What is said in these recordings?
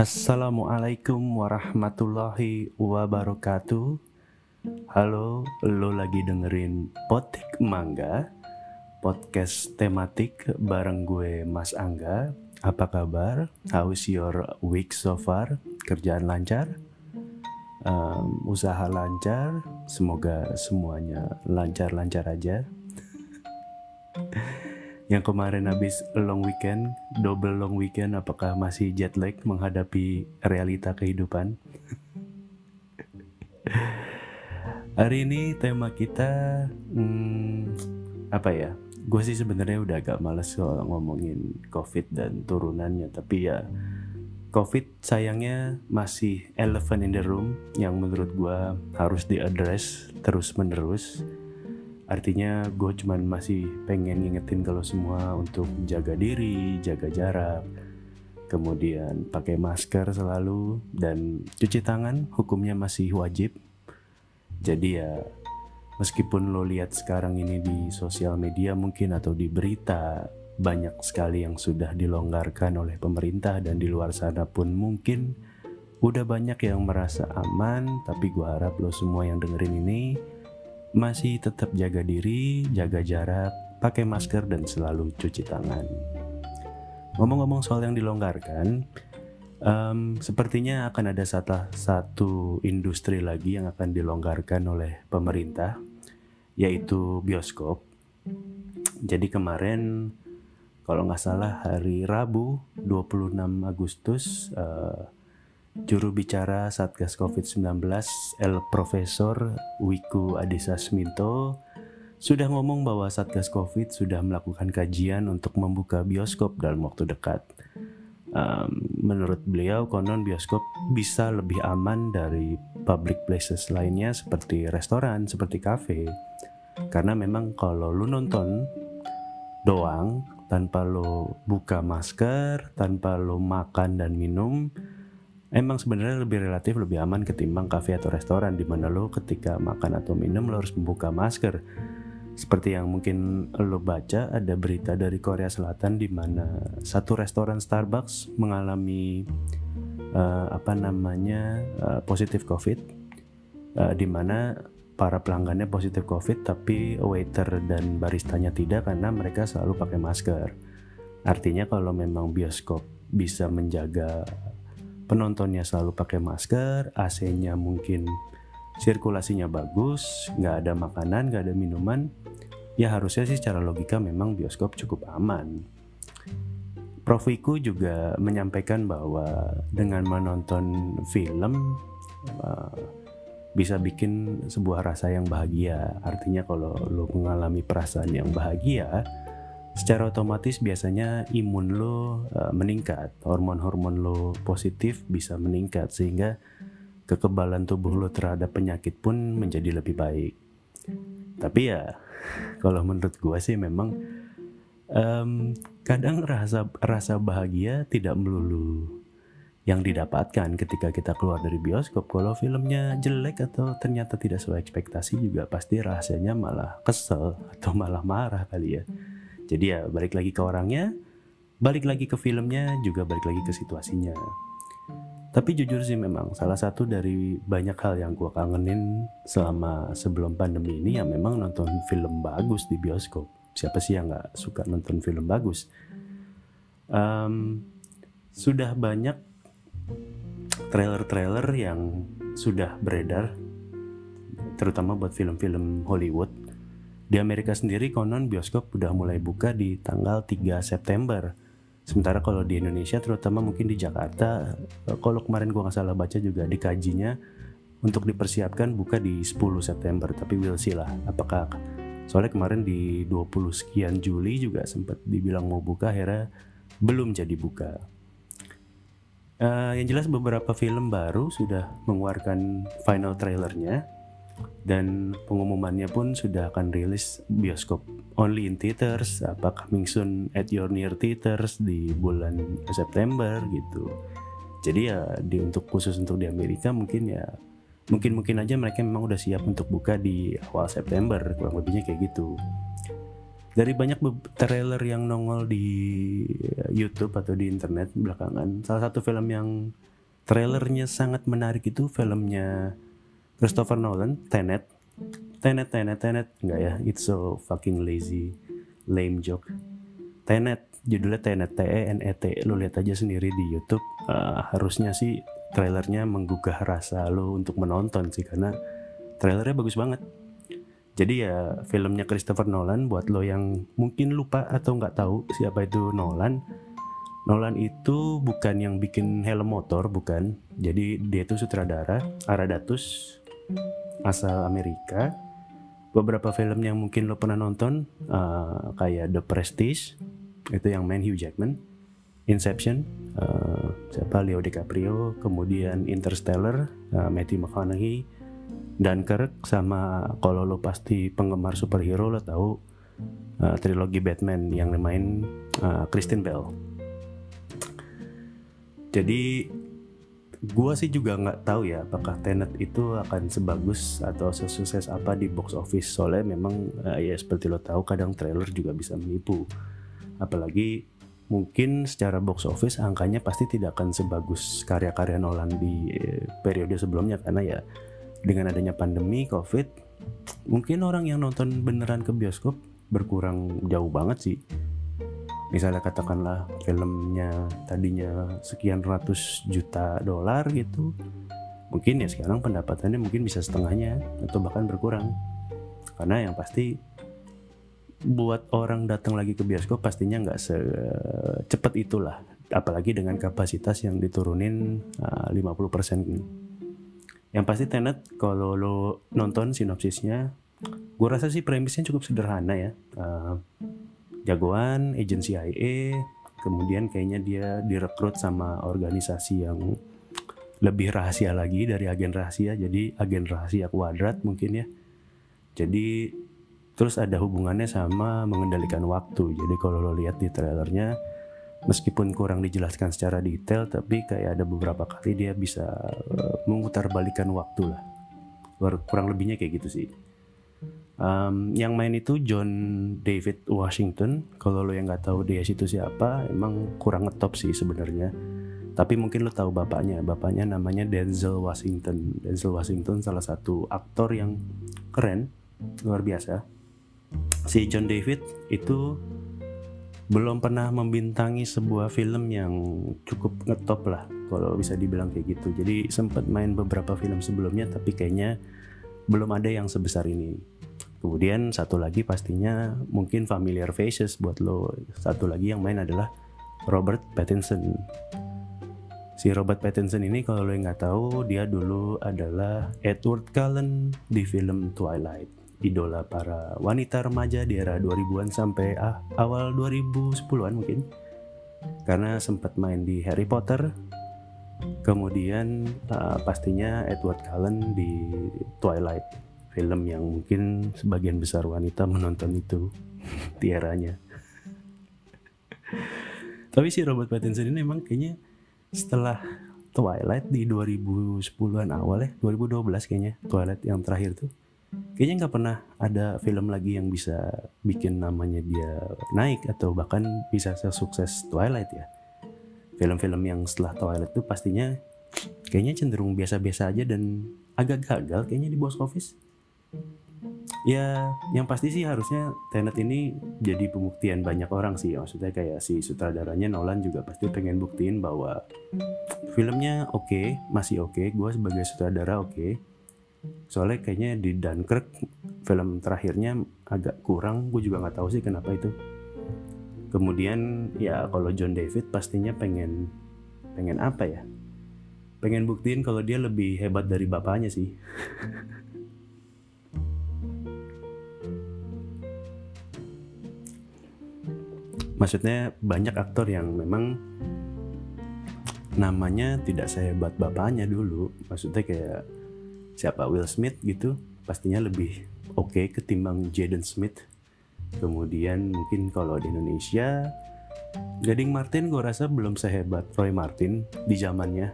Assalamualaikum warahmatullahi wabarakatuh. Halo, lo lagi dengerin Potik Mangga, podcast tematik bareng gue Mas Angga. Apa kabar? How's your week so far? Kerjaan lancar? Um, usaha lancar? Semoga semuanya lancar-lancar aja. Yang kemarin habis long weekend, double long weekend, apakah masih jet lag menghadapi realita kehidupan? Hari ini tema kita hmm, apa ya? Gue sih sebenarnya udah agak males soal ngomongin COVID dan turunannya, tapi ya COVID sayangnya masih elephant in the room yang menurut gue harus diaddress terus menerus Artinya gue cuman masih pengen ngingetin kalau semua untuk jaga diri, jaga jarak, kemudian pakai masker selalu dan cuci tangan hukumnya masih wajib. Jadi ya meskipun lo lihat sekarang ini di sosial media mungkin atau di berita banyak sekali yang sudah dilonggarkan oleh pemerintah dan di luar sana pun mungkin udah banyak yang merasa aman tapi gue harap lo semua yang dengerin ini masih tetap jaga diri, jaga jarak, pakai masker dan selalu cuci tangan. Ngomong-ngomong soal yang dilonggarkan, um, sepertinya akan ada satu, satu industri lagi yang akan dilonggarkan oleh pemerintah, yaitu bioskop. Jadi kemarin, kalau nggak salah hari Rabu 26 Agustus, uh, Juru bicara Satgas COVID-19 El Profesor Wiku Adhisa Smito sudah ngomong bahwa Satgas COVID sudah melakukan kajian untuk membuka bioskop dalam waktu dekat. Um, menurut beliau, konon bioskop bisa lebih aman dari public places lainnya seperti restoran, seperti kafe. Karena memang kalau lu nonton doang tanpa lo buka masker, tanpa lo makan dan minum, emang sebenarnya lebih relatif lebih aman ketimbang kafe atau restoran di mana lo ketika makan atau minum lo harus membuka masker. Seperti yang mungkin lo baca ada berita dari Korea Selatan di mana satu restoran Starbucks mengalami uh, apa namanya uh, positif COVID, uh, di mana para pelanggannya positif COVID tapi waiter dan baristanya tidak karena mereka selalu pakai masker. Artinya kalau memang bioskop bisa menjaga penontonnya selalu pakai masker, AC-nya mungkin sirkulasinya bagus, nggak ada makanan, nggak ada minuman, ya harusnya sih secara logika memang bioskop cukup aman. Prof Wiku juga menyampaikan bahwa dengan menonton film uh, bisa bikin sebuah rasa yang bahagia. Artinya kalau lo mengalami perasaan yang bahagia, secara otomatis biasanya imun lo uh, meningkat, hormon-hormon lo positif bisa meningkat sehingga kekebalan tubuh lo terhadap penyakit pun menjadi lebih baik. Tapi ya kalau menurut gue sih memang um, kadang rasa rasa bahagia tidak melulu yang didapatkan ketika kita keluar dari bioskop. Kalau filmnya jelek atau ternyata tidak sesuai ekspektasi juga pasti rasanya malah kesel atau malah marah kali ya. Jadi ya balik lagi ke orangnya, balik lagi ke filmnya, juga balik lagi ke situasinya. Tapi jujur sih memang salah satu dari banyak hal yang gue kangenin selama sebelum pandemi ini ya memang nonton film bagus di bioskop. Siapa sih yang nggak suka nonton film bagus? Um, sudah banyak trailer-trailer yang sudah beredar, terutama buat film-film Hollywood di Amerika sendiri konon bioskop udah mulai buka di tanggal 3 September. Sementara kalau di Indonesia terutama mungkin di Jakarta, eh, kalau kemarin gua nggak salah baca juga dikajinya untuk dipersiapkan buka di 10 September. Tapi we'll see lah apakah soalnya kemarin di 20 sekian Juli juga sempat dibilang mau buka akhirnya belum jadi buka. Uh, yang jelas beberapa film baru sudah mengeluarkan final trailernya dan pengumumannya pun sudah akan rilis bioskop only in theaters apa coming soon at your near theaters di bulan September gitu. Jadi ya di untuk khusus untuk di Amerika mungkin ya mungkin mungkin aja mereka memang udah siap untuk buka di awal September kurang lebihnya kayak gitu. Dari banyak trailer yang nongol di YouTube atau di internet belakangan salah satu film yang trailernya sangat menarik itu filmnya Christopher Nolan Tenet. Tenet Tenet Tenet. Enggak ya? It's so fucking lazy lame joke. Tenet judulnya Tenet T E N E T. Lo lihat aja sendiri di YouTube. Eh, harusnya sih trailernya menggugah rasa lo untuk menonton sih karena trailernya bagus banget. Jadi ya filmnya Christopher Nolan buat lo yang mungkin lupa atau nggak tahu siapa itu Nolan Nolan itu bukan yang bikin helm motor bukan. Jadi dia itu sutradara Aradatus asal Amerika. Beberapa film yang mungkin lo pernah nonton uh, kayak The Prestige itu yang main Hugh Jackman. Inception uh, siapa? Leo DiCaprio. Kemudian Interstellar uh, Matthew McConaughey. Dunkirk sama kalau lo pasti penggemar superhero lo tahu uh, trilogi Batman yang main uh, Kristen Bell. Jadi gua sih juga nggak tahu ya apakah Tenet itu akan sebagus atau sesukses apa di box office. Soalnya memang uh, ya seperti lo tahu kadang trailer juga bisa menipu. Apalagi mungkin secara box office angkanya pasti tidak akan sebagus karya-karya Nolan di eh, periode sebelumnya. Karena ya dengan adanya pandemi covid mungkin orang yang nonton beneran ke bioskop berkurang jauh banget sih misalnya katakanlah filmnya tadinya sekian ratus juta dolar gitu mungkin ya sekarang pendapatannya mungkin bisa setengahnya atau bahkan berkurang. Karena yang pasti buat orang datang lagi ke bioskop pastinya nggak secepat itulah. Apalagi dengan kapasitas yang diturunin uh, 50% yang pasti Tenet kalau lo nonton sinopsisnya gue rasa sih premisnya cukup sederhana ya. Uh, jagoan agensi CIA kemudian kayaknya dia direkrut sama organisasi yang lebih rahasia lagi dari agen rahasia jadi agen rahasia kuadrat mungkin ya. Jadi terus ada hubungannya sama mengendalikan waktu. Jadi kalau lo lihat di trailernya meskipun kurang dijelaskan secara detail tapi kayak ada beberapa kali dia bisa uh, memutarbalikan waktu lah. Kurang lebihnya kayak gitu sih um, yang main itu John David Washington. Kalau lo yang nggak tahu dia itu siapa emang kurang ngetop sih sebenarnya. Tapi mungkin lo tahu bapaknya. Bapaknya namanya Denzel Washington. Denzel Washington salah satu aktor yang keren. Luar biasa. Si John David itu belum pernah membintangi sebuah film yang cukup ngetop lah kalau bisa dibilang kayak gitu. Jadi sempat main beberapa film sebelumnya tapi kayaknya belum ada yang sebesar ini kemudian satu lagi pastinya mungkin familiar faces buat lo satu lagi yang main adalah Robert Pattinson si Robert Pattinson ini kalau lo nggak tahu dia dulu adalah Edward Cullen di film Twilight idola para wanita remaja di era 2000-an sampai ah, awal 2010-an mungkin. Karena sempat main di Harry Potter. Kemudian uh, pastinya Edward Cullen di Twilight, film yang mungkin sebagian besar wanita menonton itu di eranya. Tapi si Robert Pattinson ini memang kayaknya setelah Twilight di 2010-an awal ya, 2012 kayaknya Twilight yang terakhir tuh kayaknya nggak pernah ada film lagi yang bisa bikin namanya dia naik atau bahkan bisa sesukses Twilight ya film-film yang setelah Twilight itu pastinya kayaknya cenderung biasa-biasa aja dan agak gagal kayaknya di box office. Ya yang pasti sih harusnya Tenet ini jadi pembuktian banyak orang sih. Maksudnya kayak si sutradaranya Nolan juga pasti pengen buktiin bahwa filmnya oke okay, masih oke. Okay, gue sebagai sutradara oke. Okay, soalnya kayaknya di Dunkirk film terakhirnya agak kurang. Gue juga nggak tahu sih kenapa itu kemudian ya kalau John David pastinya pengen pengen apa ya? Pengen buktiin kalau dia lebih hebat dari bapaknya sih. Maksudnya banyak aktor yang memang namanya tidak sehebat bapaknya dulu. Maksudnya kayak siapa Will Smith gitu pastinya lebih oke okay ketimbang Jaden Smith kemudian mungkin kalau di Indonesia Gading Martin gue rasa belum sehebat Roy Martin di zamannya.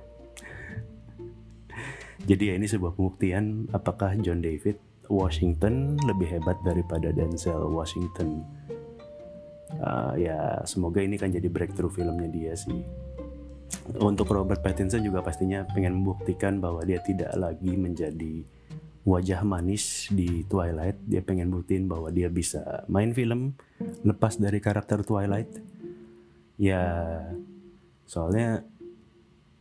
Jadi ya ini sebuah pembuktian apakah John David Washington lebih hebat daripada Denzel Washington. Uh, ya semoga ini kan jadi breakthrough filmnya dia sih. Untuk Robert Pattinson juga pastinya pengen membuktikan bahwa dia tidak lagi menjadi wajah manis di Twilight dia pengen buktiin bahwa dia bisa main film lepas dari karakter Twilight ya soalnya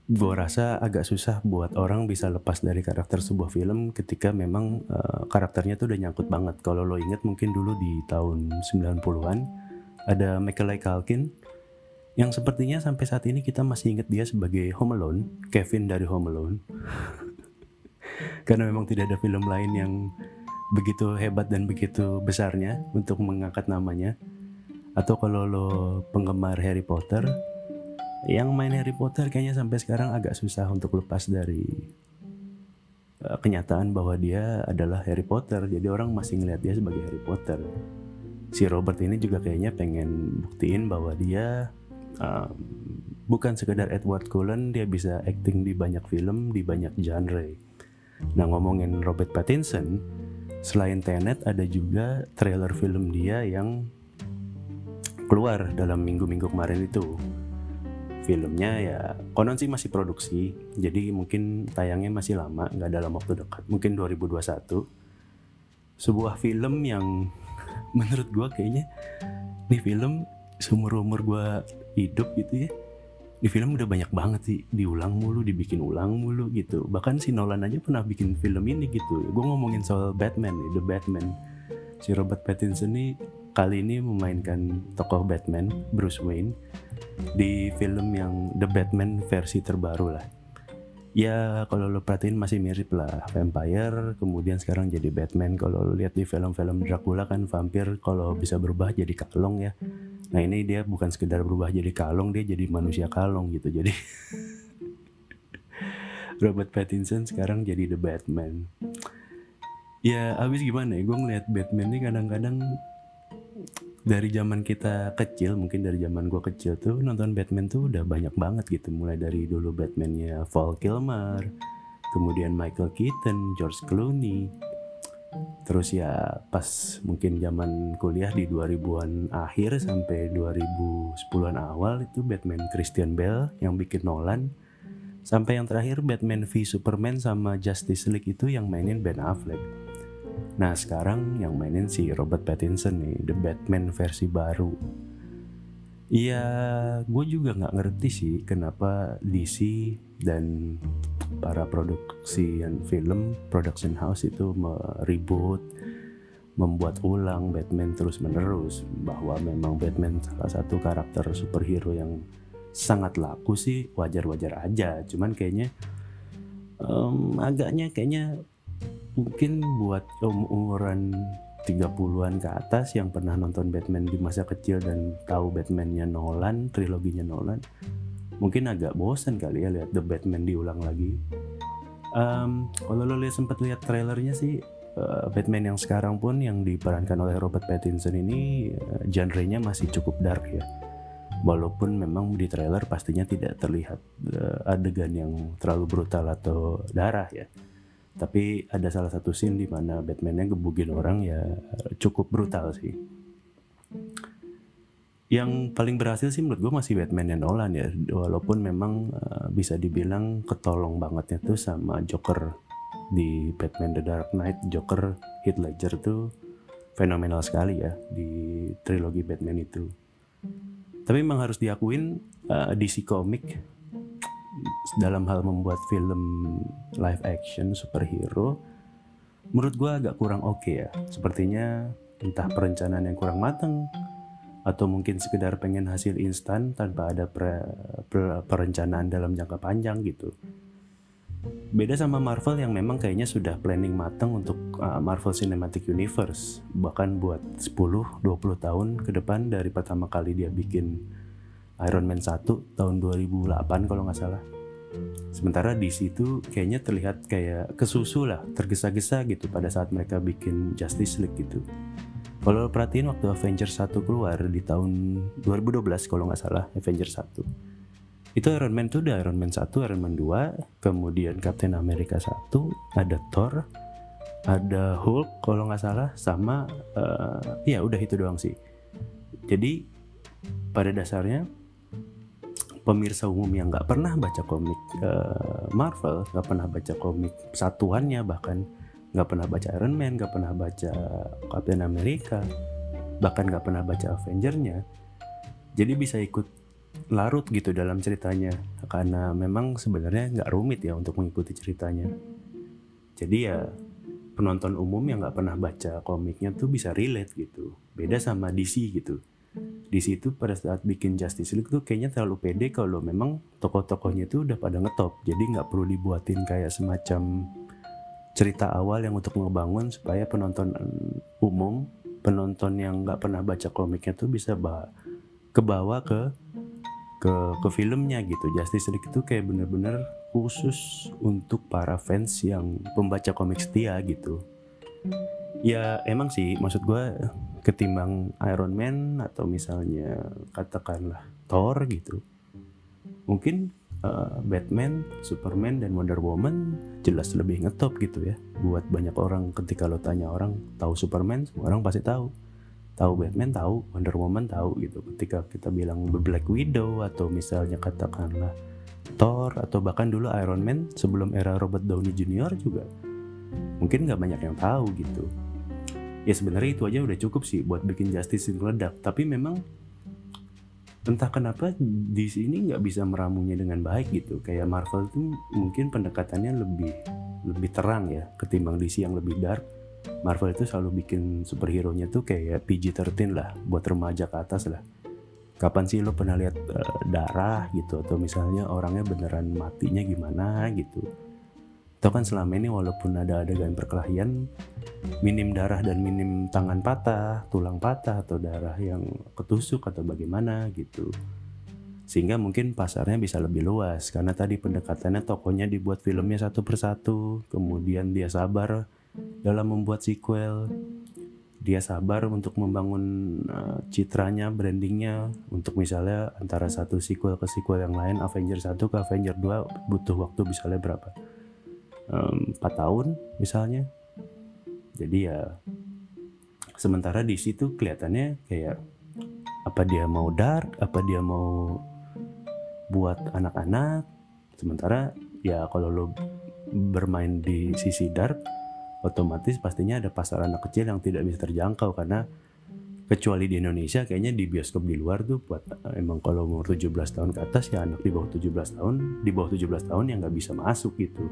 gue rasa agak susah buat orang bisa lepas dari karakter sebuah film ketika memang uh, karakternya tuh udah nyangkut banget. Kalau lo inget mungkin dulu di tahun 90-an ada Macaulay Culkin yang sepertinya sampai saat ini kita masih inget dia sebagai Home Alone, Kevin dari Home Alone. Karena memang tidak ada film lain yang begitu hebat dan begitu besarnya untuk mengangkat namanya. Atau kalau lo penggemar Harry Potter, yang main Harry Potter kayaknya sampai sekarang agak susah untuk lepas dari uh, kenyataan bahwa dia adalah Harry Potter. Jadi orang masih ngeliat dia sebagai Harry Potter. Si Robert ini juga kayaknya pengen buktiin bahwa dia uh, bukan sekedar Edward Cullen dia bisa acting di banyak film di banyak genre nah ngomongin Robert Pattinson selain Tenet ada juga trailer film dia yang keluar dalam minggu-minggu kemarin itu. Filmnya ya konon sih masih produksi jadi mungkin tayangnya masih lama nggak dalam waktu dekat mungkin 2021 sebuah film yang menurut gue kayaknya nih film seumur umur gue hidup gitu ya di film udah banyak banget sih diulang mulu dibikin ulang mulu gitu. Bahkan si Nolan aja pernah bikin film ini gitu. Gue ngomongin soal Batman nih The Batman. Si Robert Pattinson nih kali ini memainkan tokoh Batman Bruce Wayne di film yang The Batman versi terbaru lah. Ya kalau lo perhatiin masih mirip lah. Vampire kemudian sekarang jadi Batman. Kalau lo lihat di film-film Dracula kan vampir kalau bisa berubah jadi kalong ya nah ini dia bukan sekedar berubah jadi kalong dia jadi manusia kalong gitu. Jadi Robert Pattinson sekarang jadi The Batman. Ya abis gimana ya? Gue ngeliat Batman ini kadang-kadang dari zaman kita kecil mungkin dari zaman gue kecil tuh nonton Batman tuh udah banyak banget gitu. Mulai dari dulu Batmannya Val Kilmer kemudian Michael Keaton George Clooney terus ya pas mungkin zaman kuliah di 2000-an akhir sampai 2010-an awal itu Batman Christian Bale yang bikin Nolan sampai yang terakhir Batman v Superman sama Justice League itu yang mainin Ben Affleck Nah sekarang yang mainin si Robert Pattinson nih, The Batman versi baru. Iya, gue juga nggak ngerti sih kenapa DC dan para produksi film production house itu meribut, membuat ulang Batman terus menerus bahwa memang Batman salah satu karakter superhero yang sangat laku sih wajar-wajar aja. Cuman kayaknya um, agaknya kayaknya mungkin buat umuran 30-an ke atas yang pernah nonton Batman di masa kecil dan tahu Batman-nya Nolan, triloginya Nolan, mungkin agak bosan kali ya lihat The Batman diulang lagi. Um, kalau lo lihat sempat lihat trailernya sih uh, Batman yang sekarang pun yang diperankan oleh Robert Pattinson ini uh, genrenya masih cukup dark ya. Walaupun memang di trailer pastinya tidak terlihat uh, adegan yang terlalu brutal atau darah ya tapi ada salah satu scene di mana Batman-nya gebugin orang ya cukup brutal sih yang paling berhasil sih menurut gue masih Batman yang Nolan ya. Walaupun memang uh, bisa dibilang ketolong bangetnya tuh sama Joker di Batman The Dark Knight. Joker Heath Ledger tuh fenomenal sekali ya di trilogi Batman itu. Tapi memang harus diakuin uh, DC Comic dalam hal membuat film live action superhero menurut gue agak kurang oke okay ya. Sepertinya entah perencanaan yang kurang matang atau mungkin sekedar pengen hasil instan tanpa ada pre, pre, perencanaan dalam jangka panjang gitu. Beda sama Marvel yang memang kayaknya sudah planning matang untuk uh, Marvel Cinematic Universe. Bahkan buat 10-20 tahun ke depan dari pertama kali dia bikin Iron Man 1 tahun 2008 kalau nggak salah. Sementara di situ kayaknya terlihat kayak kesusu lah tergesa-gesa gitu pada saat mereka bikin Justice League gitu kalau perhatiin waktu Avengers 1 keluar di tahun 2012 kalau nggak salah Avengers 1 itu Iron Man tuh udah Iron Man 1, Iron Man 2 kemudian Captain America 1 ada Thor ada Hulk kalau nggak salah sama uh, ya udah itu doang sih. Jadi pada dasarnya pemirsa umum yang nggak pernah baca komik uh, Marvel, nggak pernah baca komik satuannya bahkan nggak pernah baca Iron Man, nggak pernah baca Captain America, bahkan nggak pernah baca Avengernya, jadi bisa ikut larut gitu dalam ceritanya karena memang sebenarnya nggak rumit ya untuk mengikuti ceritanya. Jadi ya penonton umum yang nggak pernah baca komiknya tuh bisa relate gitu. Beda sama DC gitu. DC itu pada saat bikin Justice League tuh kayaknya terlalu pede kalau memang tokoh-tokohnya tuh udah pada ngetop. Jadi nggak perlu dibuatin kayak semacam cerita awal yang untuk ngebangun supaya penonton umum, penonton yang nggak pernah baca komiknya tuh bisa ke bawah ke ke ke filmnya gitu. Justice League itu kayak bener-bener khusus untuk para fans yang pembaca komik setia gitu. Ya emang sih maksud gue ketimbang Iron Man atau misalnya katakanlah Thor gitu. Mungkin uh, Batman, Superman dan Wonder Woman jelas lebih ngetop gitu ya. Buat banyak orang ketika lo tanya orang tahu Superman, semua orang pasti tahu. Tahu Batman tahu, Wonder Woman tahu gitu. Ketika kita bilang Black Widow atau misalnya katakanlah Thor atau bahkan dulu Iron Man sebelum era Robert Downey Jr. juga mungkin nggak banyak yang tahu gitu ya sebenarnya itu aja udah cukup sih buat bikin Justice League meledak tapi memang entah kenapa di sini nggak bisa meramunya dengan baik gitu. Kayak Marvel itu mungkin pendekatannya lebih lebih terang ya ketimbang DC yang lebih dark. Marvel itu selalu bikin superhero nya tuh kayak PG-13 lah buat remaja ke atas lah. Kapan sih lo pernah lihat uh, darah gitu? Atau misalnya orangnya beneran matinya gimana gitu atau kan selama ini walaupun ada adegan perkelahian minim darah dan minim tangan patah tulang patah atau darah yang ketusuk atau bagaimana gitu sehingga mungkin pasarnya bisa lebih luas karena tadi pendekatannya tokonya dibuat filmnya satu persatu kemudian dia sabar dalam membuat sequel dia sabar untuk membangun uh, citranya, brandingnya untuk misalnya antara satu sequel ke sequel yang lain, Avenger 1 ke Avenger 2 butuh waktu misalnya berapa? Um, 4 tahun misalnya. Jadi ya sementara di situ kelihatannya kayak apa dia mau dark, apa dia mau buat anak-anak. Sementara ya kalau lo bermain di sisi dark otomatis pastinya ada pasar anak kecil yang tidak bisa terjangkau karena kecuali di Indonesia kayaknya di bioskop di luar tuh buat emang kalau umur 17 tahun ke atas ya anak di bawah 17 tahun di bawah 17 tahun yang nggak bisa masuk gitu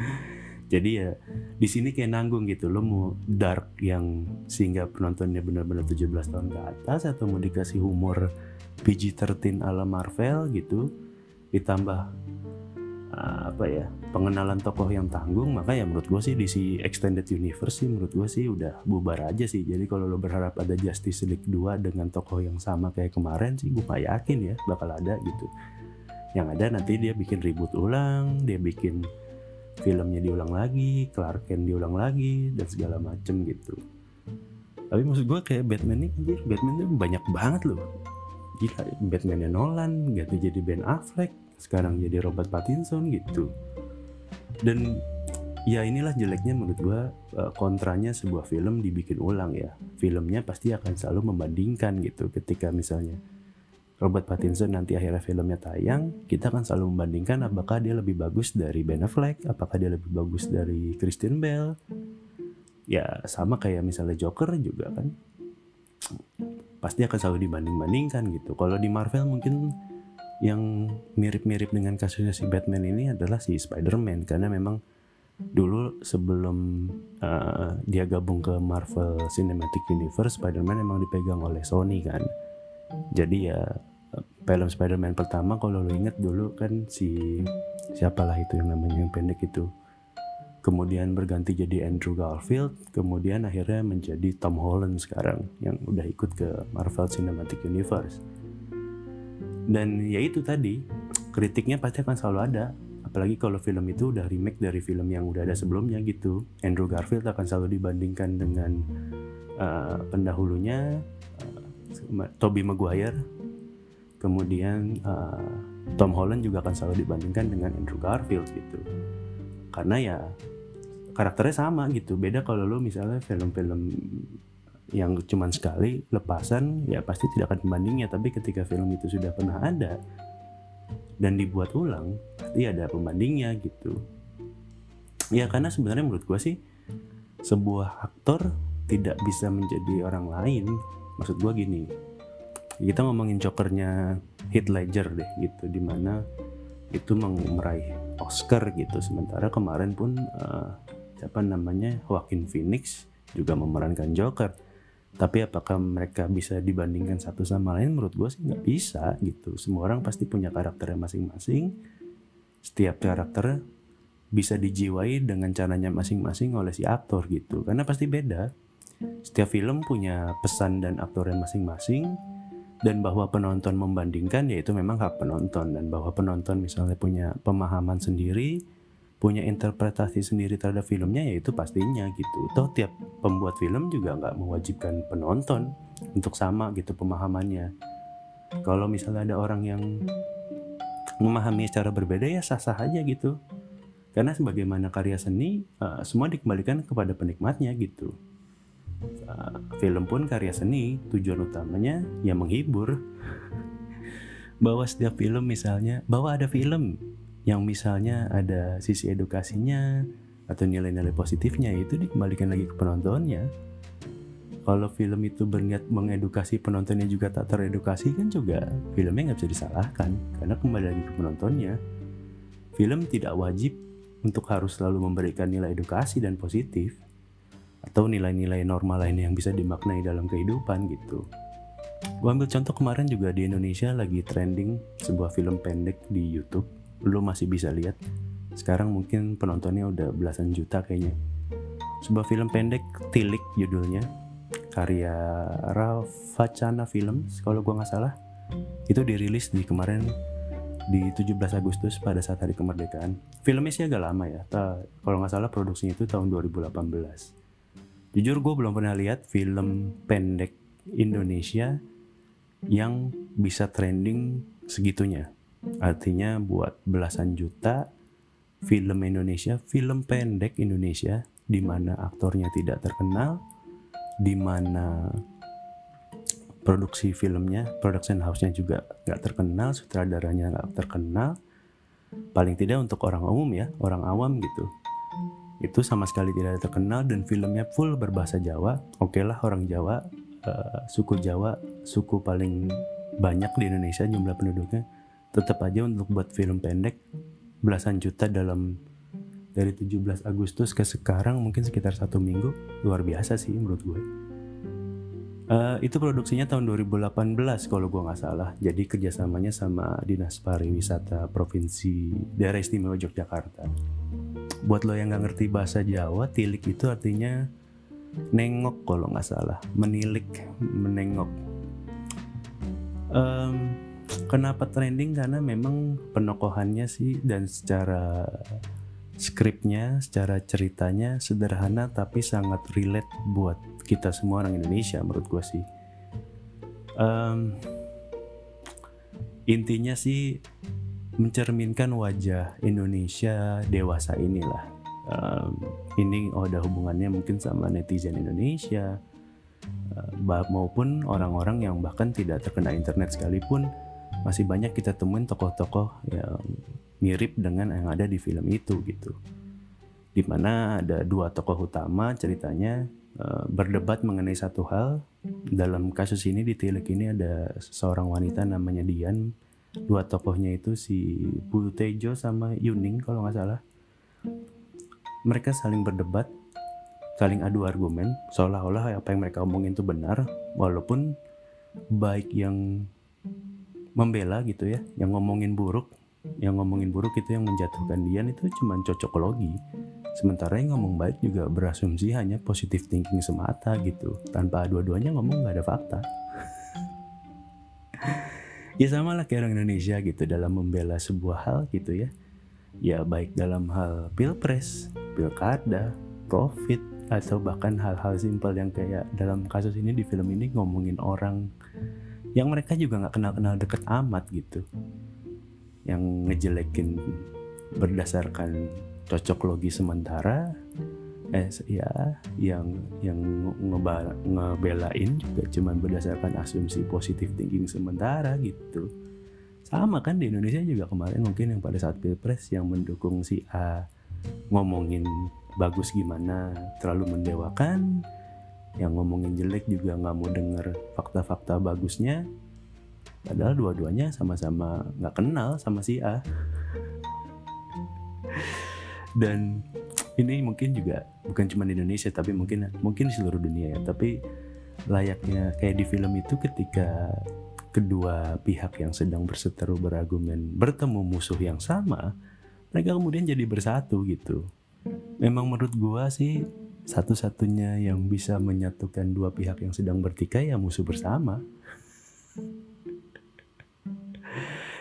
jadi ya di sini kayak nanggung gitu. Lo mau dark yang sehingga penontonnya benar-benar 17 tahun ke atas atau mau dikasih humor PG-13 ala Marvel gitu ditambah apa ya pengenalan tokoh yang tanggung maka ya menurut gue sih di si extended universe sih menurut gue sih udah bubar aja sih. Jadi kalau lo berharap ada Justice League 2 dengan tokoh yang sama kayak kemarin sih gue gak yakin ya bakal ada gitu. Yang ada nanti dia bikin ribut ulang dia bikin filmnya diulang lagi Clark Kent diulang lagi dan segala macem gitu. Tapi maksud gue kayak Batman ini anjir Batman tuh banyak banget loh. Gila Batmannya Nolan gitu jadi Ben Affleck sekarang jadi Robert Pattinson gitu. Dan ya inilah jeleknya menurut gua eh, kontranya sebuah film dibikin ulang ya. Filmnya pasti akan selalu membandingkan gitu ketika misalnya Robert Pattinson nanti akhirnya filmnya tayang kita akan selalu membandingkan apakah dia lebih bagus dari Ben Affleck apakah dia lebih bagus dari Christian Bale. Ya sama kayak misalnya Joker juga kan. Pasti akan selalu dibanding-bandingkan gitu. Kalau di Marvel mungkin yang mirip-mirip dengan kasusnya si Batman ini adalah si Spider-Man karena memang dulu sebelum uh, dia gabung ke Marvel Cinematic Universe Spider-Man emang dipegang oleh Sony kan jadi ya film Spider-Man pertama kalau lo inget dulu kan si siapalah itu yang namanya yang pendek itu. Kemudian berganti jadi Andrew Garfield kemudian akhirnya menjadi Tom Holland sekarang yang udah ikut ke Marvel Cinematic Universe. Dan ya itu tadi kritiknya pasti akan selalu ada. Apalagi kalau film itu udah remake dari film yang udah ada sebelumnya gitu. Andrew Garfield akan selalu dibandingkan dengan uh, pendahulunya Tobey Maguire. Kemudian uh, Tom Holland juga akan selalu dibandingkan dengan Andrew Garfield gitu. Karena ya karakternya sama gitu. Beda kalau lo misalnya film-film yang cuman sekali lepasan ya pasti tidak akan pembandingnya tapi ketika film itu sudah pernah ada dan dibuat ulang pasti ada pembandingnya gitu. Ya karena sebenarnya menurut gue sih sebuah aktor tidak bisa menjadi orang lain maksud gue gini kita ngomongin jokernya Heath Ledger deh gitu di mana itu meraih Oscar gitu. Sementara kemarin pun uh, siapa namanya Joaquin Phoenix juga memerankan Joker. Tapi apakah mereka bisa dibandingkan satu sama lain? Menurut gue sih nggak bisa gitu. Semua orang pasti punya karakternya masing-masing. Setiap karakter bisa dijiwai dengan caranya masing-masing oleh si aktor gitu. Karena pasti beda setiap film punya pesan dan aktornya masing-masing dan bahwa penonton membandingkan yaitu memang hak penonton. Dan bahwa penonton misalnya punya pemahaman sendiri punya interpretasi sendiri terhadap filmnya ya itu pastinya gitu. Toh tiap pembuat film juga nggak mewajibkan penonton untuk sama gitu pemahamannya. Kalau misalnya ada orang yang memahami secara berbeda ya sah-sah aja gitu. Karena sebagaimana karya seni uh, semua dikembalikan kepada penikmatnya gitu film pun karya seni tujuan utamanya ya menghibur. Bahwa setiap film misalnya bahwa ada film yang misalnya ada sisi edukasinya atau nilai-nilai positifnya itu dikembalikan lagi ke penontonnya. Kalau film itu berniat mengedukasi penontonnya juga tak teredukasi kan juga filmnya nggak bisa disalahkan karena kembali lagi ke penontonnya. Film tidak wajib untuk harus selalu memberikan nilai edukasi dan positif atau nilai-nilai normal lain yang bisa dimaknai dalam kehidupan gitu. Gue ambil contoh kemarin juga di Indonesia lagi trending sebuah film pendek di YouTube. Lu masih bisa lihat. Sekarang mungkin penontonnya udah belasan juta kayaknya. Sebuah film pendek Tilik judulnya. Karya Rafacana Films kalau gua nggak salah. Itu dirilis di kemarin di 17 Agustus pada saat hari kemerdekaan. Filmnya sih agak lama ya kalau nggak salah produksinya itu tahun 2018 jujur gue belum pernah lihat film pendek Indonesia yang bisa trending segitunya Artinya buat belasan juta film Indonesia, film pendek Indonesia di mana aktornya tidak terkenal, di mana produksi filmnya, production house-nya juga nggak terkenal, sutradaranya nggak terkenal, paling tidak untuk orang umum ya, orang awam gitu. Itu sama sekali tidak terkenal dan filmnya full berbahasa Jawa. Oke okay lah orang Jawa, uh, suku Jawa, suku paling banyak di Indonesia jumlah penduduknya. Tetap aja untuk buat film pendek belasan juta dalam dari 17 Agustus ke sekarang mungkin sekitar satu minggu. Luar biasa sih menurut gue. Uh, itu produksinya tahun 2018 kalau gue nggak salah. Jadi kerjasamanya sama dinas pariwisata provinsi daerah istimewa Yogyakarta buat lo yang nggak ngerti bahasa Jawa tilik itu artinya nengok kalau nggak salah menilik menengok um, Kenapa trending? Karena memang penokohannya sih dan secara skripnya, secara ceritanya sederhana tapi sangat relate buat kita semua orang Indonesia menurut gue sih. Um, intinya sih mencerminkan wajah Indonesia dewasa inilah. Um, ini ada hubungannya mungkin sama netizen Indonesia uh, maupun orang-orang yang bahkan tidak terkena internet sekalipun. Masih banyak kita temuin tokoh-tokoh yang mirip dengan yang ada di film itu gitu. Di mana ada dua tokoh utama ceritanya uh, berdebat mengenai satu hal. Dalam kasus ini di Tilik ini ada seorang wanita namanya Dian dua tokohnya itu si Bu Tejo sama Yuning kalau nggak salah. Mereka saling berdebat saling adu argumen seolah-olah apa yang mereka omongin itu benar walaupun baik yang membela gitu ya yang ngomongin buruk yang ngomongin buruk itu yang menjatuhkan Dian itu cuma cocokologi. Sementara yang ngomong baik juga berasumsi hanya positive thinking semata gitu. Tanpa dua-duanya ngomong nggak ada fakta ya sama lah kayak orang Indonesia gitu dalam membela sebuah hal gitu ya. Ya baik dalam hal pilpres pilkada profit atau bahkan hal-hal simpel yang kayak dalam kasus ini di film ini ngomongin orang yang mereka juga nggak kenal-kenal deket amat gitu. Yang ngejelekin berdasarkan cocok logi sementara eh ya yang yang ngeba, ngebelain juga cuman berdasarkan asumsi positif thinking sementara gitu. Sama kan di Indonesia juga kemarin mungkin yang pada saat pilpres yang mendukung si A ngomongin bagus gimana terlalu mendewakan yang ngomongin jelek juga nggak mau denger fakta-fakta bagusnya. Padahal dua-duanya sama-sama nggak kenal sama si A. Dan ini mungkin juga bukan cuma di Indonesia tapi mungkin mungkin seluruh dunia ya. Tapi layaknya kayak di film itu ketika kedua pihak yang sedang berseteru berargumen bertemu musuh yang sama mereka kemudian jadi bersatu gitu. Memang menurut gua sih satu-satunya yang bisa menyatukan dua pihak yang sedang bertikai ya musuh bersama.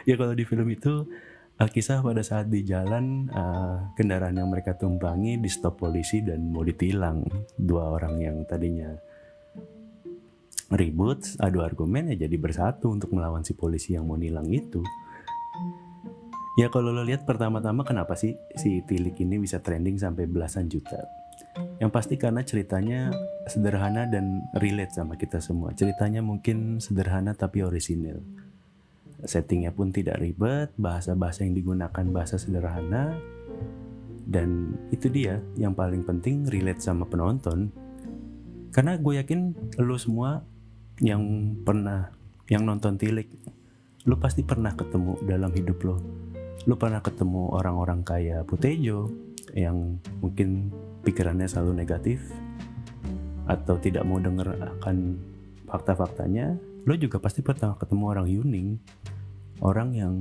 Ya kalau di film itu uh, kisah pada saat di jalan uh, kendaraan yang mereka tumpangi di stop polisi dan mau ditilang dua orang yang tadinya ribut adu argumen ya jadi bersatu untuk melawan si polisi yang mau nilang itu ya kalau lo lihat pertama-tama kenapa sih si Tilik ini bisa trending sampai belasan juta yang pasti karena ceritanya sederhana dan relate sama kita semua. Ceritanya mungkin sederhana tapi orisinil. Settingnya pun tidak ribet, bahasa-bahasa yang digunakan bahasa sederhana. Dan itu dia yang paling penting relate sama penonton. Karena gue yakin lo semua yang pernah yang nonton Tilik, lo pasti pernah ketemu dalam hidup lo. Lo pernah ketemu orang-orang kayak Putejo yang mungkin pikirannya selalu negatif atau tidak mau denger akan fakta-faktanya, lo juga pasti pernah ketemu orang Yuning, orang yang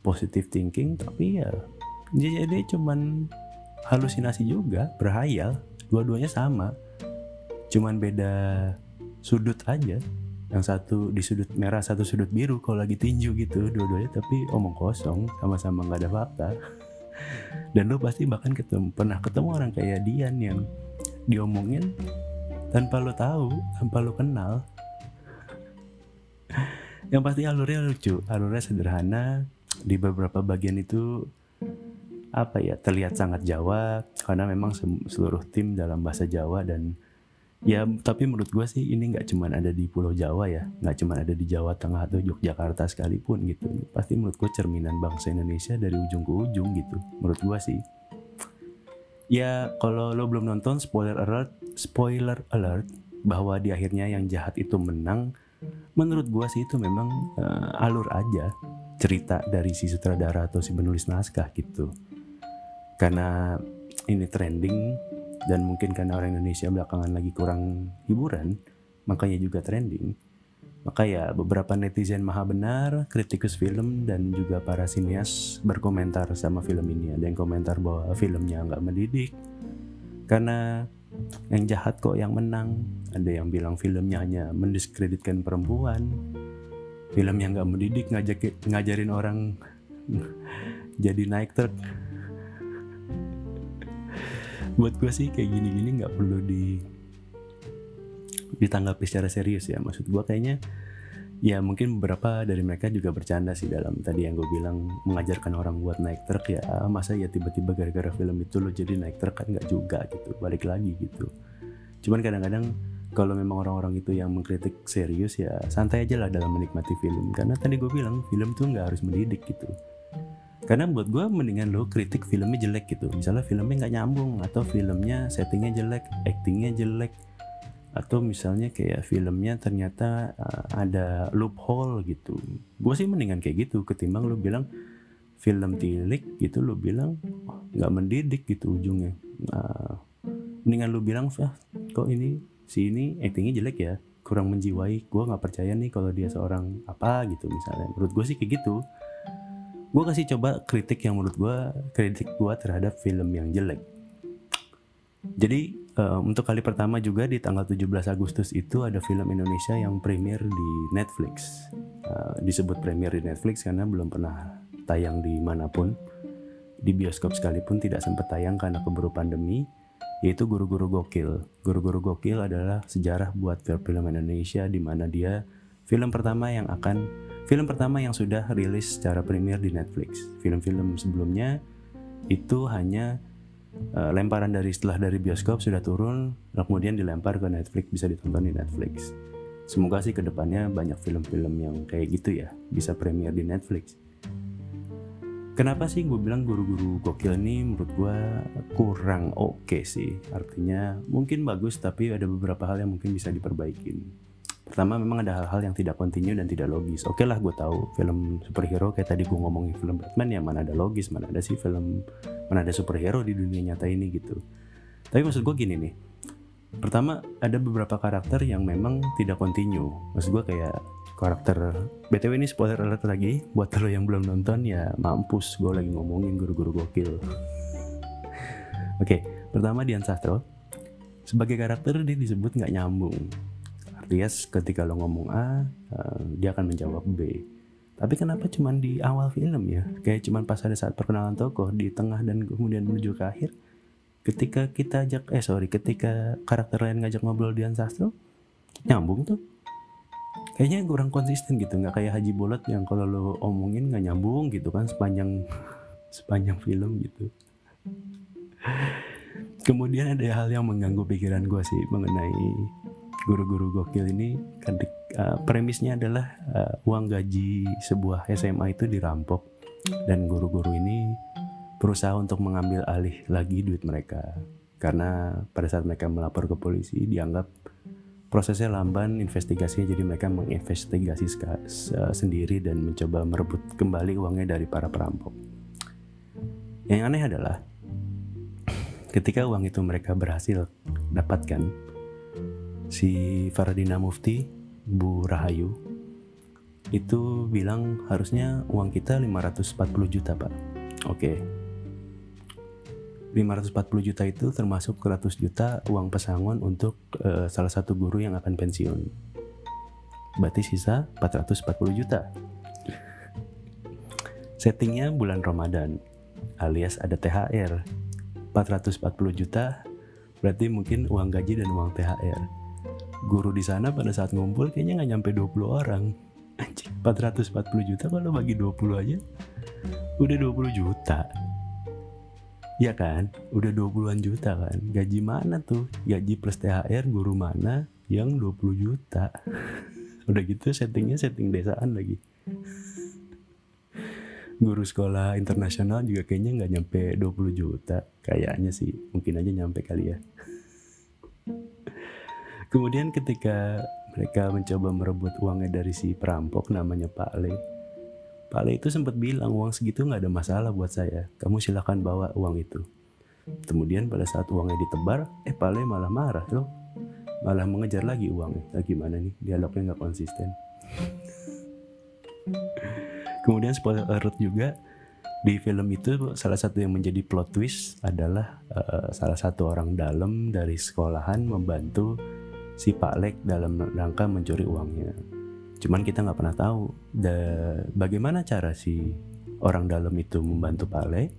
positive thinking tapi ya dia cuman halusinasi juga, berhayal, dua-duanya sama, cuman beda sudut aja. Yang satu di sudut merah, satu sudut biru kalau lagi tinju gitu, dua-duanya tapi omong kosong, sama-sama nggak ada fakta. Dan lo pasti bahkan ketemu pernah ketemu orang kayak Dian yang diomongin tanpa lo tahu tanpa lo kenal yang pasti alurnya lucu alurnya sederhana. Di beberapa bagian itu apa ya terlihat sangat Jawa karena memang seluruh tim dalam bahasa Jawa dan ya tapi menurut gue sih ini nggak cuma ada di Pulau Jawa ya nggak cuma ada di Jawa Tengah atau Yogyakarta sekalipun gitu. Pasti menurut gue cerminan bangsa Indonesia dari ujung ke ujung gitu menurut gue sih. Ya kalau lo belum nonton spoiler alert spoiler alert bahwa di akhirnya yang jahat itu menang menurut gue sih itu memang uh, alur aja cerita dari si sutradara atau si penulis naskah gitu. Karena ini trending dan mungkin karena orang Indonesia belakangan lagi kurang hiburan makanya juga trending. Maka ya beberapa netizen maha benar kritikus film dan juga para sinias berkomentar sama film ini. Ada yang komentar bahwa filmnya nggak mendidik. Karena yang jahat kok yang menang. Ada yang bilang filmnya hanya mendiskreditkan perempuan. Film yang nggak mendidik ngajak ngajarin orang jadi naik truk. Buat gue sih kayak gini-gini nggak perlu di ditanggapi secara serius ya. Maksud gue kayaknya ya mungkin beberapa dari mereka juga bercanda sih dalam tadi yang gue bilang mengajarkan orang buat naik truk ya masa ya tiba-tiba gara-gara film itu lo jadi naik truk kan nggak juga? gitu balik lagi gitu. Cuman kadang-kadang kalau memang orang-orang itu yang mengkritik serius ya santai aja lah dalam menikmati film. Karena tadi gue bilang film tuh nggak harus mendidik gitu. Karena buat gue mendingan lo kritik filmnya jelek gitu. Misalnya filmnya nggak nyambung atau filmnya settingnya jelek actingnya jelek atau misalnya kayak filmnya ternyata uh, ada loophole gitu. Gue sih mendingan kayak gitu ketimbang lo bilang film tilik gitu lo bilang nggak mendidik gitu ujungnya. Uh, mendingan lo bilang ah, kok ini si ini actingnya jelek ya? Kurang menjiwai. Gue nggak percaya nih kalau dia seorang apa gitu misalnya. Menurut gue sih kayak gitu. Gue kasih coba kritik yang menurut gue kritik gue terhadap film yang jelek. Jadi uh, untuk kali pertama juga di tanggal 17 Agustus itu ada film Indonesia yang premier di Netflix. Uh, disebut premier di Netflix karena belum pernah tayang di mana pun. Di bioskop sekalipun tidak sempat tayang karena keburu pandemi yaitu guru-guru gokil. Guru-guru gokil adalah sejarah buat film Indonesia di mana dia film pertama yang akan Film pertama yang sudah rilis secara premier di Netflix. Film-film sebelumnya itu hanya uh, lemparan dari setelah dari bioskop sudah turun kemudian dilempar ke Netflix bisa ditonton di Netflix. Semoga sih ke depannya banyak film-film yang kayak gitu ya bisa premier di Netflix. Kenapa sih gue bilang guru-guru gokil ini menurut gue kurang oke okay sih? Artinya mungkin bagus tapi ada beberapa hal yang mungkin bisa diperbaikin pertama memang ada hal-hal yang tidak kontinu dan tidak logis. Oke okay lah gue tahu film superhero kayak tadi gue ngomongin film Batman ya mana ada logis mana ada sih film mana ada superhero di dunia nyata ini gitu. Tapi maksud gue gini nih. Pertama ada beberapa karakter yang memang tidak kontinu maksud gue kayak karakter btw ini spoiler alert lagi buat lo yang belum nonton ya mampus gue lagi ngomongin guru-guru gokil. Oke okay, pertama Dian Sastro. Sebagai karakter dia disebut nggak nyambung alias ketika lo ngomong A uh, dia akan menjawab B. Tapi kenapa cuman di awal film ya? Kayak cuman pas ada saat perkenalan tokoh di tengah dan kemudian menuju ke akhir ketika kita ajak eh sorry ketika karakter lain ngajak ngobrol Dian Sastro nyambung tuh. Kayaknya kurang konsisten gitu nggak kayak Haji Bolot yang kalau lo omongin nggak nyambung gitu kan sepanjang sepanjang film gitu. Kemudian ada hal yang mengganggu pikiran gue sih mengenai guru-guru gokil ini uh, premisnya adalah uh, uang gaji sebuah SMA itu dirampok. Dan guru-guru ini berusaha untuk mengambil alih lagi duit mereka. Karena pada saat mereka melapor ke polisi dianggap prosesnya lamban investigasinya jadi mereka menginvestigasi sendiri dan mencoba merebut kembali uangnya dari para perampok. Yang aneh adalah ketika uang itu mereka berhasil dapatkan si Faradina Mufti Bu Rahayu itu bilang harusnya uang kita 540 juta pak. Oke. okay. 540 juta itu termasuk 100 juta uang pesangon untuk uh, salah satu guru yang akan pensiun. Berarti sisa 440 juta. Settingnya bulan Ramadan alias ada THR 440 juta berarti mungkin uang gaji dan uang THR guru di sana pada saat ngumpul kayaknya nggak nyampe 20 orang. Anjing 440 juta kalau bagi 20 aja udah 20 juta. Ya kan? Udah 20-an juta kan? Gaji mana tuh? Gaji plus THR guru mana yang 20 juta? Udah gitu settingnya setting desaan lagi. Guru sekolah internasional juga kayaknya nggak nyampe 20 juta. Kayaknya sih mungkin aja nyampe kali ya Kemudian ketika mereka mencoba merebut uangnya dari si perampok namanya Pak Le. Pak Le itu sempat bilang uang segitu nggak ada masalah buat saya. Kamu silahkan bawa uang itu. Kemudian pada saat uangnya ditebar, eh Pak Le malah marah loh. Malah mengejar lagi uangnya. Nah, gimana nih? Dialognya nggak konsisten. Kemudian spoiler alert juga di film itu salah satu yang menjadi plot twist adalah uh, salah satu orang dalam dari sekolahan membantu si Pak Lek dalam rangka mencuri uangnya. Cuman kita nggak pernah tahu da, bagaimana cara si orang dalam itu membantu Pak Lek.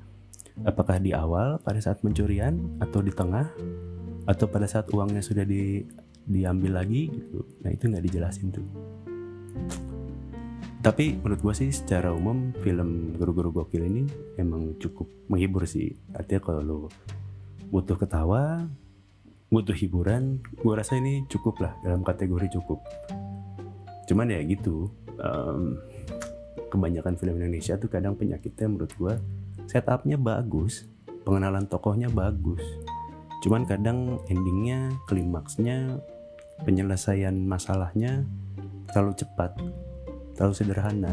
Apakah di awal pada saat pencurian atau di tengah atau pada saat uangnya sudah di, diambil lagi gitu. Nah itu nggak dijelasin tuh. Tapi menurut gue sih secara umum film guru-guru gokil ini emang cukup menghibur sih. Artinya kalau lo butuh ketawa, butuh hiburan gue rasa ini cukup lah dalam kategori cukup. Cuman ya gitu um, kebanyakan film Indonesia tuh kadang penyakitnya menurut gue setupnya bagus pengenalan tokohnya bagus. Cuman kadang endingnya klimaksnya penyelesaian masalahnya terlalu cepat terlalu sederhana.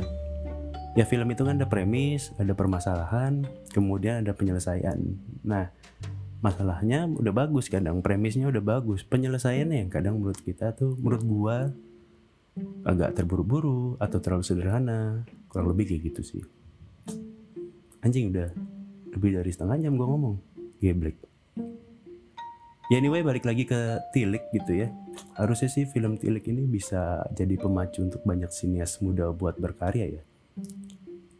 Ya film itu kan ada premis ada permasalahan kemudian ada penyelesaian. Nah masalahnya udah bagus kadang premisnya udah bagus. Penyelesaiannya yang kadang menurut kita tuh menurut gua agak terburu-buru atau terlalu sederhana. Kurang lebih kayak gitu sih. Anjing udah lebih dari setengah jam gua ngomong. Geblek. Ya anyway balik lagi ke Tilik gitu ya. Harusnya sih film Tilik ini bisa jadi pemacu untuk banyak sinias muda buat berkarya ya.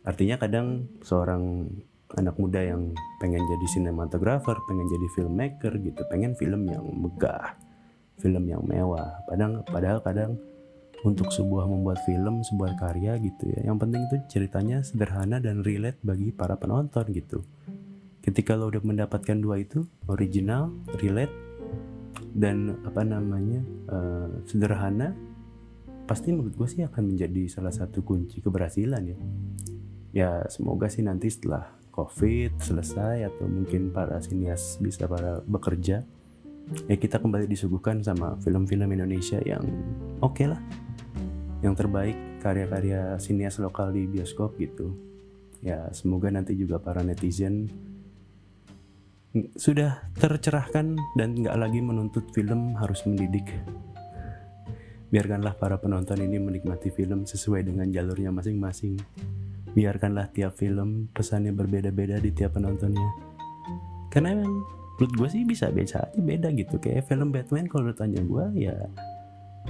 Artinya kadang seorang anak muda yang pengen jadi sinematografer, pengen jadi filmmaker gitu, pengen film yang megah, film yang mewah. Padahal padahal kadang untuk sebuah membuat film, sebuah karya gitu ya. Yang penting itu ceritanya sederhana dan relate bagi para penonton gitu. ketika lo udah mendapatkan dua itu original relate dan apa namanya uh, sederhana pasti menurut gue sih akan menjadi salah satu kunci keberhasilan ya ya semoga sih nanti setelah covid selesai atau mungkin para sinias bisa para bekerja ya kita kembali disuguhkan sama film-film Indonesia yang oke okay lah. Yang terbaik karya-karya sinias lokal di bioskop gitu. Ya semoga nanti juga para netizen sudah tercerahkan dan nggak lagi menuntut film harus mendidik. Biarkanlah para penonton ini menikmati film sesuai dengan jalurnya masing-masing. Biarkanlah tiap film pesannya berbeda-beda di tiap penontonnya. Karena emang menurut gue sih bisa beda aja beda gitu. Kayak film Batman kalau tanya gue ya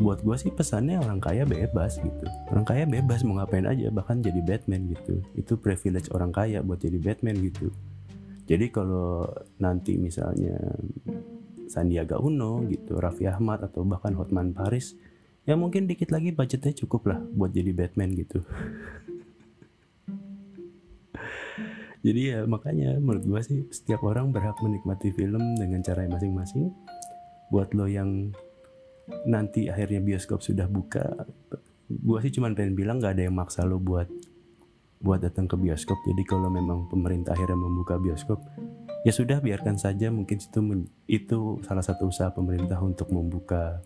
buat gue sih pesannya orang kaya bebas gitu. Orang kaya bebas mau ngapain aja bahkan jadi Batman gitu. Itu privilege orang kaya buat jadi Batman gitu. Jadi kalau nanti misalnya Sandiaga Uno gitu, Raffi Ahmad atau bahkan Hotman Paris ya mungkin dikit lagi budgetnya cukup lah buat jadi Batman gitu jadi ya makanya menurut gue sih setiap orang berhak menikmati film dengan cara masing-masing. Buat lo yang nanti akhirnya bioskop sudah buka gue sih cuman pengen bilang gak ada yang maksa lo buat buat datang ke bioskop. Jadi kalau memang pemerintah akhirnya membuka bioskop ya sudah biarkan saja. Mungkin itu itu salah satu usaha pemerintah untuk membuka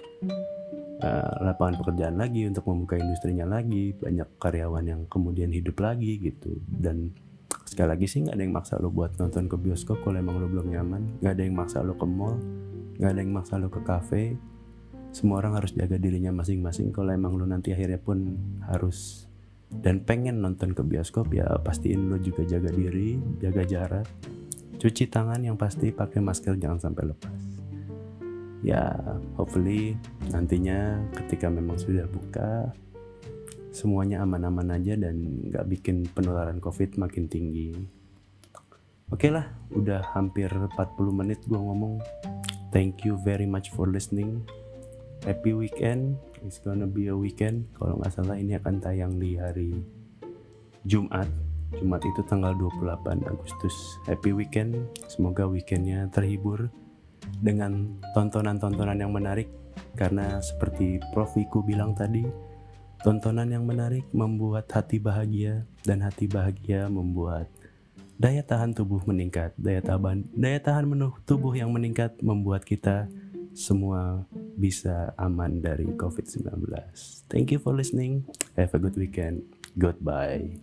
uh, lapangan pekerjaan lagi untuk membuka industrinya lagi banyak karyawan yang kemudian hidup lagi gitu. Dan sekali lagi sih nggak ada yang maksa lo buat nonton ke bioskop kalau emang lo belum nyaman. Nggak ada yang maksa lo ke mall. Nggak ada yang maksa lo ke kafe semua orang harus jaga dirinya masing-masing. Kalau emang lo nanti akhirnya pun harus dan pengen nonton ke bioskop ya pastiin lo juga jaga diri jaga jarak. Cuci tangan yang pasti pakai masker jangan sampai lepas. Ya hopefully nantinya ketika memang sudah buka semuanya aman-aman aja dan nggak bikin penularan covid makin tinggi. Oke okay lah udah hampir 40 menit gua ngomong. Thank you very much for listening. Happy weekend. It's gonna be a weekend. Kalau nggak salah ini akan tayang di hari Jumat. Jumat itu tanggal 28 Agustus. Happy weekend. Semoga weekendnya terhibur dengan tontonan-tontonan yang menarik. Karena seperti Prof Wiku bilang tadi tontonan yang menarik membuat hati bahagia dan hati bahagia membuat daya tahan tubuh meningkat daya tahan daya tahan menuh tubuh yang meningkat membuat kita semua bisa aman dari COVID-19. Thank you for listening. Have a good weekend. Goodbye.